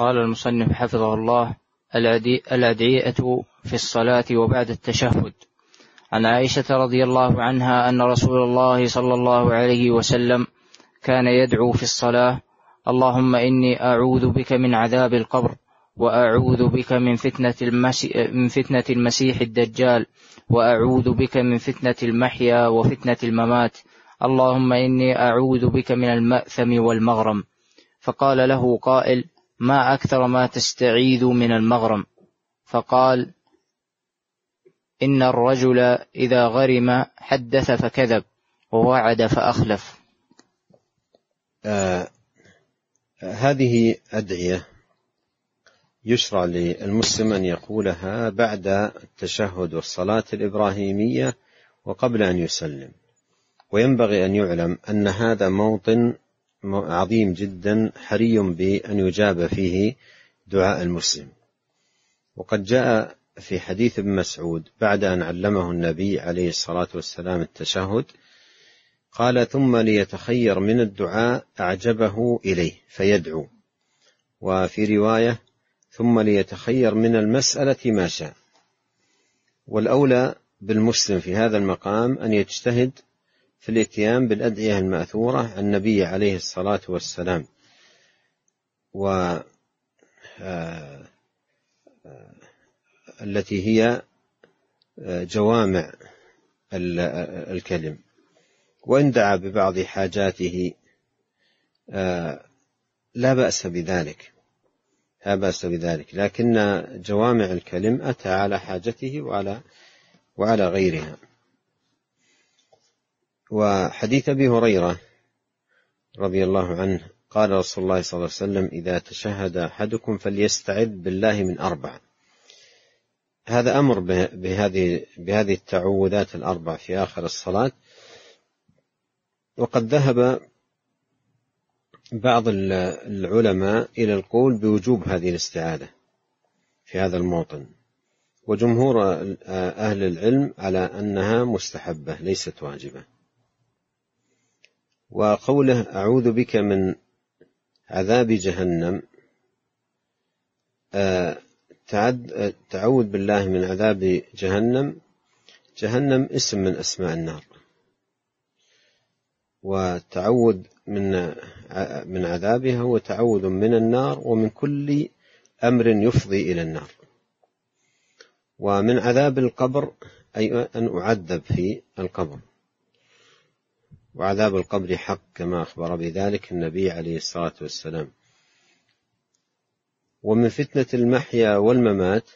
قال المصنف حفظه الله الأدعية في الصلاة وبعد التشهد. عن عائشة رضي الله عنها أن رسول الله صلى الله عليه وسلم كان يدعو في الصلاة اللهم إني أعوذ بك من عذاب القبر وأعوذ بك من فتنة, من فتنة المسيح الدجال وأعوذ بك من فتنة المحيا وفتنة الممات. اللهم إني أعوذ بك من المأثم والمغرم. فقال له قائل ما أكثر ما تستعيذ من المغرم. فقال إن الرجل إذا غرم حدث فكذب ووعد فأخلف. آه هذه أدعية يشرع للمسلم أن يقولها بعد التشهد والصلاة الإبراهيمية وقبل أن يسلم. وينبغي أن يعلم أن هذا موطن عظيم جدا حري بأن يجاب فيه دعاء المسلم. وقد جاء في حديث ابن مسعود بعد أن علمه النبي عليه الصلاة والسلام التشهد قال ثم ليتخير من الدعاء أعجبه إليه فيدعو. وفي رواية ثم ليتخير من المسألة ما شاء. والأولى بالمسلم في هذا المقام أن يجتهد في الإتيان بالأدعية المأثورة عن النبي عليه الصلاة والسلام. و آه، آه، التي هي آه، جوامع الكلم. وإن دعا ببعض حاجاته لا بأس بذلك. لا بأس بذلك. لكن جوامع الكلم أتى على حاجته وعلى وعلى غيرها. وحديث أبي هريرة رضي الله عنه قال رسول الله صلى الله عليه وسلم إذا تشهد أحدكم فليستعذ بالله من أربع. هذا أمر بهذه بهذه التعوذات الأربع في آخر الصلاة. وقد ذهب بعض العلماء إلى القول بوجوب هذه الاستعاذة في هذا الموطن. وجمهور أهل العلم على أنها مستحبة ليست واجبة. وقوله أعوذ بك من عذاب جهنم آه، تعوذ بالله من عذاب جهنم. جهنم اسم من أسماء النار. والتعوذ من من عذابها هو تعوذ من النار ومن كل أمر يفضي إلى النار. ومن عذاب القبر أي أن أعذب في القبر. وعذاب القبر حق كما أخبر بذلك النبي عليه الصلاة والسلام. ومن فتنة المحيا والممات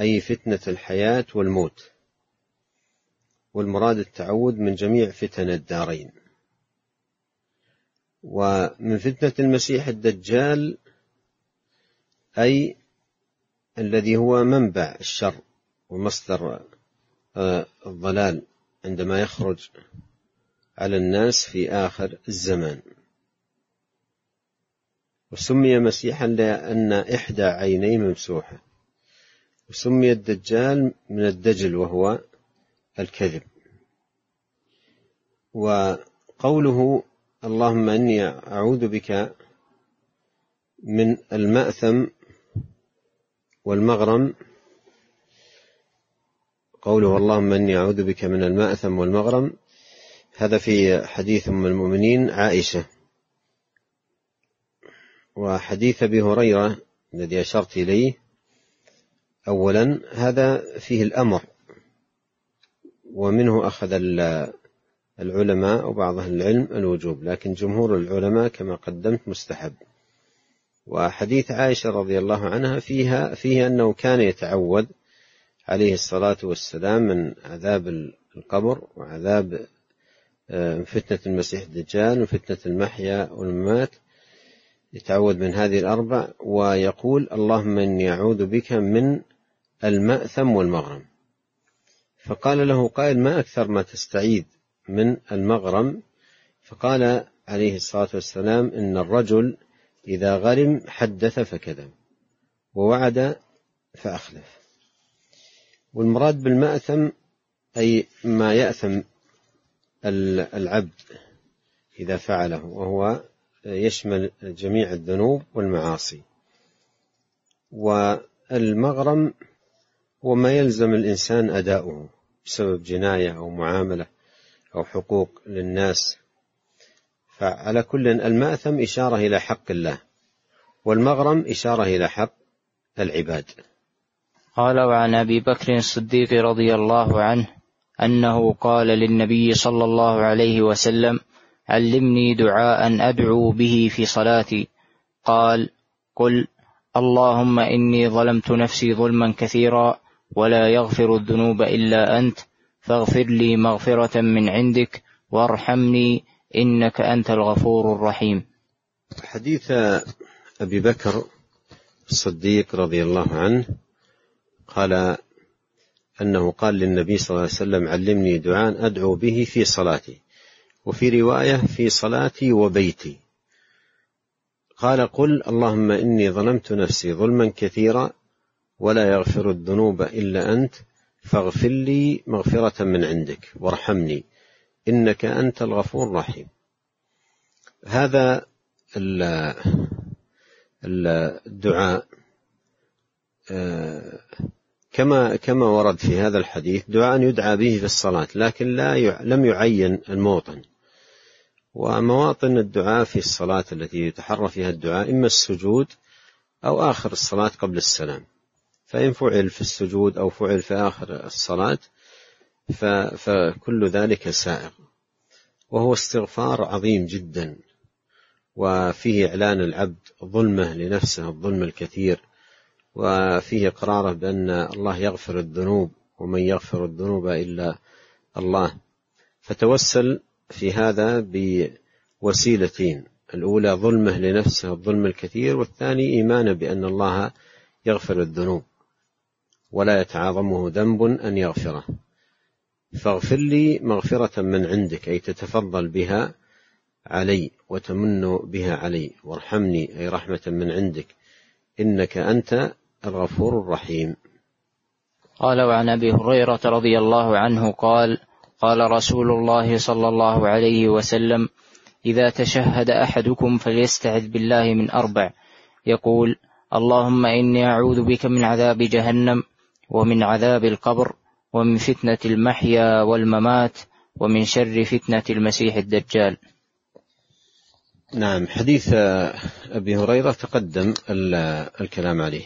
أي فتنة الحياة والموت. والمراد التعوذ من جميع فتن الدارين. ومن فتنة المسيح الدجال أي الذي هو منبع الشر ومصدر آه، الضلال عندما يخرج على الناس في آخر الزمان. وسمي مسيحا لأن إحدى عينيه ممسوحة. وسمي الدجال من الدجل وهو الكذب. وقوله اللهم إني أعوذ بك من المأثم والمغرم قوله اللهم إني أعوذ بك من المأثم والمغرم هذا في حديث أم المؤمنين عائشة. وحديث أبي هريرة الذي أشرت إليه أولا هذا فيه الأمر ومنه أخذ العلماء وبعض أهل العلم الوجوب لكن جمهور العلماء كما قدمت مستحب. وحديث عائشة رضي الله عنها فيها فيه أنه كان يتعوذ عليه الصلاة والسلام من عذاب القبر وعذاب فتنة المسيح الدجال وفتنة المحيا والممات. يتعوذ من هذه الأربع ويقول اللهم إني أعوذ بك من المأثم والمغرم. فقال له قائل ما أكثر ما تستعيذ من المغرم؟ فقال عليه الصلاة والسلام إن الرجل إذا غرم حدث فكذب ووعد فأخلف. والمراد بالمأثم أي ما يأثم العبد إذا فعله وهو يشمل جميع الذنوب والمعاصي. والمغرم هو ما يلزم الإنسان أداؤه بسبب جناية أو معاملة أو حقوق للناس. فعلى كل المأثم إشارة إلى حق الله والمغرم إشارة إلى حق العباد. قال وعن أبي بكر الصديق رضي الله عنه أنه قال للنبي صلى الله عليه وسلم علمني دعاء أدعو به في صلاتي. قال قل اللهم إني ظلمت نفسي ظلما كثيرا ولا يغفر الذنوب إلا أنت فاغفر لي مغفرة من عندك وارحمني إنك أنت الغفور الرحيم. حديث أبي بكر الصديق رضي الله عنه قال أنه قال للنبي صلى الله عليه وسلم علمني دعاء أدعو به في صلاتي وفي رواية في صلاتي وبيتي. قال قل اللهم إني ظلمت نفسي ظلما كثيرا ولا يغفر الذنوب إلا أنت فاغفر لي مغفرة من عندك وارحمني إنك أنت الغفور الرحيم. هذا الدعاء آه، كما كما ورد في هذا الحديث دعاء يدعى به في الصلاة لكن لا لم يعين الموطن. ومواطن الدعاء في الصلاة التي يتحرى فيها الدعاء إما السجود أو آخر الصلاة قبل السلام. فإن فعل في السجود أو فعل في آخر الصلاة فكل ذلك سائغ. وهو استغفار عظيم جدا. وفيه إعلان العبد ظلمه لنفسه الظلم الكثير. وفيه إقراره بأن الله يغفر الذنوب ومن يغفر الذنوب إلا الله. فتوسل في هذا بوسيلتين الأولى ظلمه لنفسه الظلم الكثير والثاني إيمانه بأن الله يغفر الذنوب ولا يتعاظمه ذنب أن يغفره. فاغفر لي مغفرة من عندك أي تتفضل بها علي وتمن بها علي وارحمني أي رحمة من عندك. إنك أنت الغفور الرحيم. قال وعن أبي هريرة رضي الله عنه قال قال رسول الله صلى الله عليه وسلم إذا تشهد أحدكم فليستعذ بالله من أربع. يقول اللهم إني أعوذ بك من عذاب جهنم ومن عذاب القبر ومن فتنة المحيا والممات ومن شر فتنة المسيح الدجال. نعم حديث أبي هريرة تقدم الكلام عليه.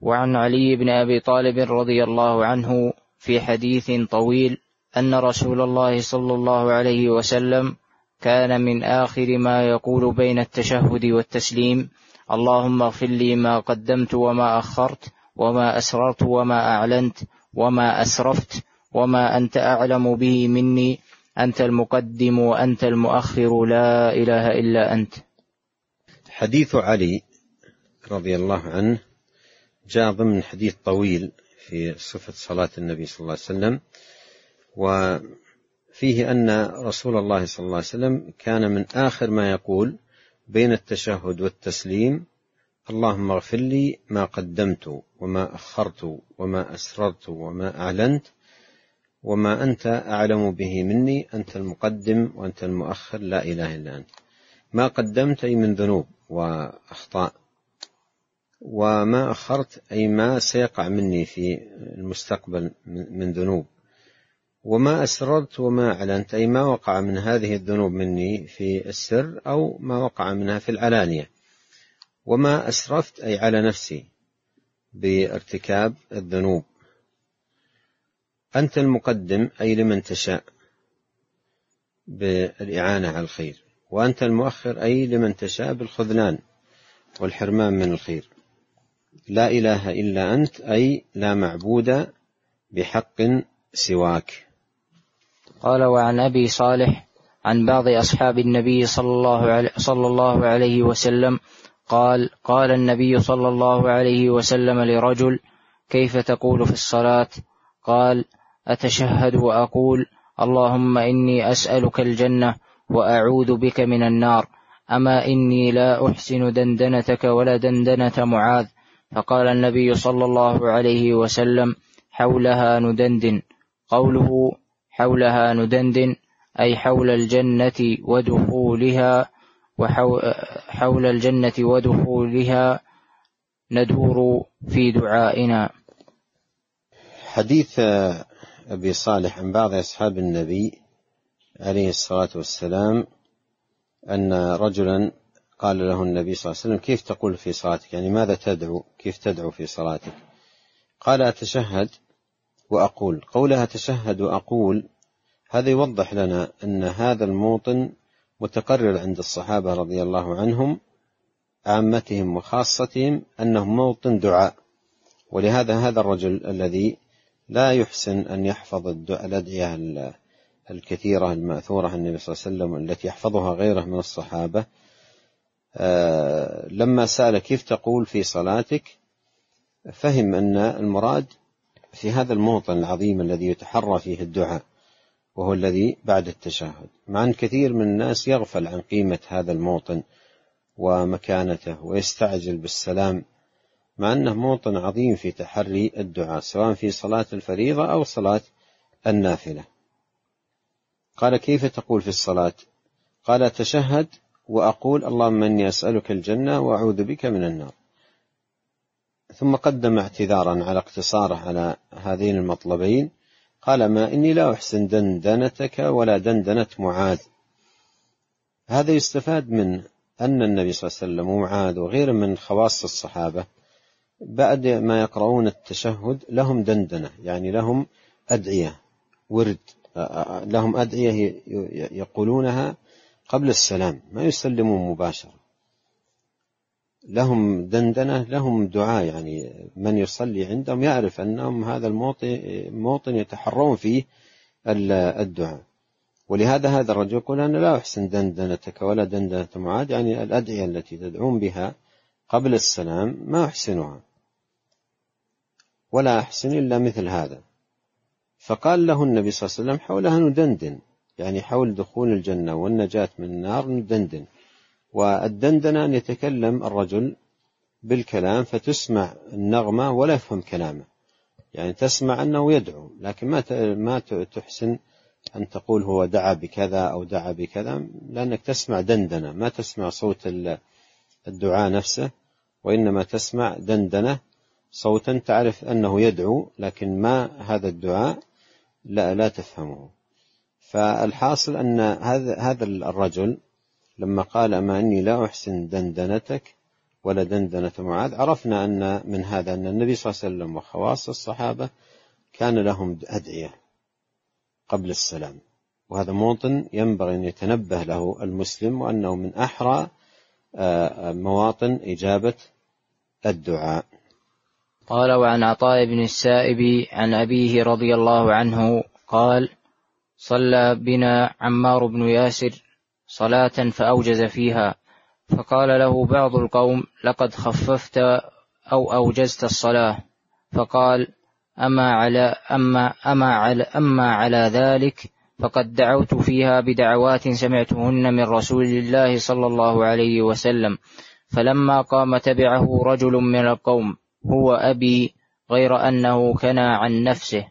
وعن علي بن أبي طالب رضي الله عنه في حديث طويل أن رسول الله صلى الله عليه وسلم كان من آخر ما يقول بين التشهد والتسليم اللهم اغفر لي ما قدمت وما أخرت وما أسررت وما أعلنت وما أسرفت وما أنت أعلم به مني أنت المقدم وأنت المؤخر لا إله إلا أنت. حديث علي رضي الله عنه جاء ضمن حديث طويل في صفة صلاة النبي صلى الله عليه وسلم وفيه أن رسول الله صلى الله عليه وسلم كان من آخر ما يقول بين التشهد والتسليم اللهم اغفر لي ما قدمت وما أخرت وما أسررت وما أعلنت وما أنت أعلم به مني أنت المقدم وأنت المؤخر لا إله إلا أنت. ما قدمت أي من ذنوب وأخطاء. وما أخرت أي ما سيقع مني في المستقبل من ذنوب. وما أسررت وما أعلنت أي ما وقع من هذه الذنوب مني في السر أو ما وقع منها في العلانية. وما أسرفت أي على نفسي بارتكاب الذنوب. أنت المقدم أي لمن تشاء بالإعانة على الخير. وأنت المؤخر أي لمن تشاء بالخذلان والحرمان من الخير. لا إله إلا أنت أي لا معبود بحق سواك. قال وعن أبي صالح عن بعض أصحاب النبي صلى الله عليه, صلى الله عليه وسلم قال قال النبي صلى الله عليه وسلم لرجل كيف تقول في الصلاة؟ قال أتشهد وأقول اللهم إني أسألك الجنة وأعوذ بك من النار أما إني لا أحسن دندنتك ولا دندنة معاذ فقال النبي صلى الله عليه وسلم حولها ندندن. قوله حولها ندندن أي حول الجنة ودخولها وحول الجنة ودخولها ندور في دعائنا. حديث أبي صالح عن بعض أصحاب النبي عليه الصلاة والسلام أن رجلا قال له النبي صلى الله عليه وسلم كيف تقول في صلاتك؟ يعني ماذا تدعو؟ كيف تدعو في صلاتك؟ قال أتشهد وأقول. قولها أتشهد وأقول هذا يوضح لنا أن هذا الموطن متقرر عند الصحابة رضي الله عنهم عامتهم وخاصتهم أنه موطن دعاء. ولهذا هذا الرجل الذي لا يحسن أن يحفظ الأدعية الكثيرة المأثورة عن النبي صلى الله عليه وسلم التي يحفظها غيره من الصحابة لما سأل كيف تقول في صلاتك فهم أن المراد في هذا الموطن العظيم الذي يتحرى فيه الدعاء وهو الذي بعد التشهد. مع أن كثير من الناس يغفل عن قيمة هذا الموطن ومكانته ويستعجل بالسلام مع أنه موطن عظيم في تحري الدعاء سواء في صلاة الفريضة أو صلاة النافلة. قال كيف تقول في الصلاة؟ قال تشهد وأقول اللهم إني أسألك الجنة وأعوذ بك من النار. ثم قدم اعتذارا على اقتصاره على هذين المطلبين. قال ما إني لا أحسن دندنتك ولا دندنة معاذ. هذا يستفاد من أن النبي صلى الله عليه وسلم ومعاذ وغيره من خواص الصحابة بعد ما يقرؤون التشهد لهم دندنة يعني لهم أدعية ورد لهم أدعية يقولونها قبل السلام ما يسلمون مباشرة. لهم دندنة لهم دعاء يعني من يصلي عندهم يعرف أنهم هذا الموطن موطن يتحرون فيه الدعاء. ولهذا هذا الرجل يقول أنا لا أحسن دندنتك ولا دندنة معاذ يعني الأدعية التي تدعون بها قبل السلام ما أحسنها. ولا أحسن إلا مثل هذا. فقال له النبي صلى الله عليه وسلم حولها ندندن يعني حول دخول الجنة والنجاة من النار ندندن والدندنة أن يتكلم الرجل بالكلام فتسمع النغمة ولا يفهم كلامه. يعني تسمع أنه يدعو لكن ما ما تحسن أن تقول هو دعا بكذا أو دعا بكذا لأنك تسمع دندنة. ما تسمع صوت الدعاء نفسه وإنما تسمع دندنة. صوتا تعرف أنه يدعو لكن ما هذا الدعاء لا لا تفهمه. فالحاصل أن هذا هذا الرجل لما قال أما إني لا أحسن دندنتك ولا دندنة معاذ عرفنا أن من هذا أن النبي صلى الله عليه وسلم وخواص الصحابة كان لهم أدعية قبل السلام. وهذا موطن ينبغي أن يتنبه له المسلم وأنه من أحرى آه، مواطن إجابة الدعاء. قال وعن عطاء بن السائب عن أبيه رضي الله عنه قال صلى بنا عمار بن ياسر صلاة فأوجز فيها فقال له بعض القوم لقد خففت أو أوجزت الصلاة. فقال أما على أما أما على أما على ذلك فقد دعوت فيها بدعوات سمعتهن من رسول الله صلى الله عليه وسلم فلما قام تبعه رجل من القوم هو أبي غير أنه كنى عن نفسه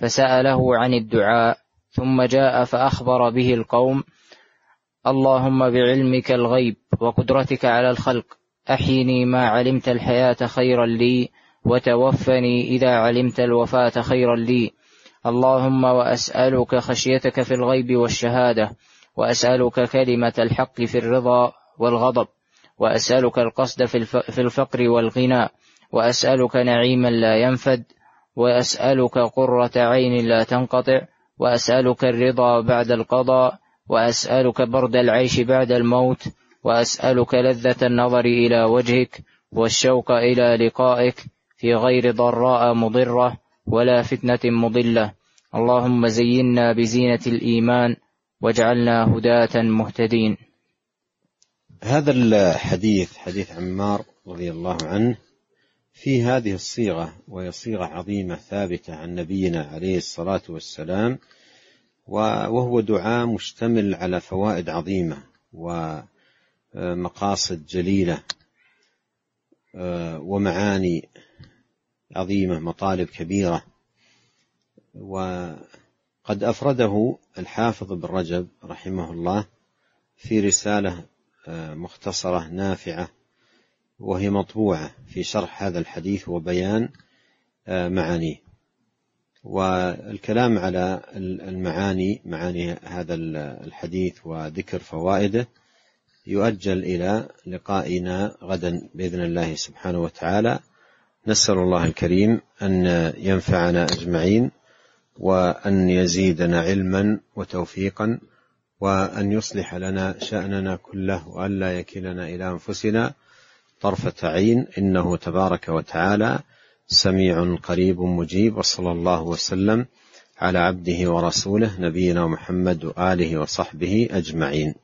فسأله عن الدعاء ثم جاء فأخبر به القوم اللهم بعلمك الغيب وقدرتك على الخلق أحيني ما علمت الحياة خيرا لي وتوفني إذا علمت الوفاة خيرا لي. اللهم وأسألك خشيتك في الغيب والشهادة وأسألك كلمة الحق في الرضا والغضب وأسألك القصد في الفقر والغنى وأسألك نعيما لا ينفد وأسألك قرة عين لا تنقطع وأسألك الرضا بعد القضاء وأسألك برد العيش بعد الموت وأسألك لذة النظر إلى وجهك والشوق إلى لقائك في غير ضراء مضرة ولا فتنة مضلة. اللهم زينا بزينة الإيمان واجعلنا هداة مهتدين. هذا الحديث حديث عمار رضي الله عنه في هذه الصيغة وهي صيغة عظيمة ثابتة عن نبينا عليه الصلاة والسلام وهو دعاء مشتمل على فوائد عظيمة ومقاصد جليلة ومعاني عظيمة مطالب كبيرة وقد أفرده الحافظ بن رجب رحمه الله في رسالة مختصرة نافعة وهي مطبوعة في شرح هذا الحديث وبيان معانيه. والكلام على المعاني معاني هذا الحديث وذكر فوائده يؤجل إلى لقائنا غدا بإذن الله سبحانه وتعالى. نسأل الله الكريم أن ينفعنا أجمعين وأن يزيدنا علما وتوفيقا وأن يصلح لنا شأننا كله وأن لا يكلنا إلى أنفسنا. طرفة عين إنه تبارك وتعالى سميع قريب مجيب وصلى الله وسلم على عبده ورسوله نبينا محمد وآله وصحبه أجمعين.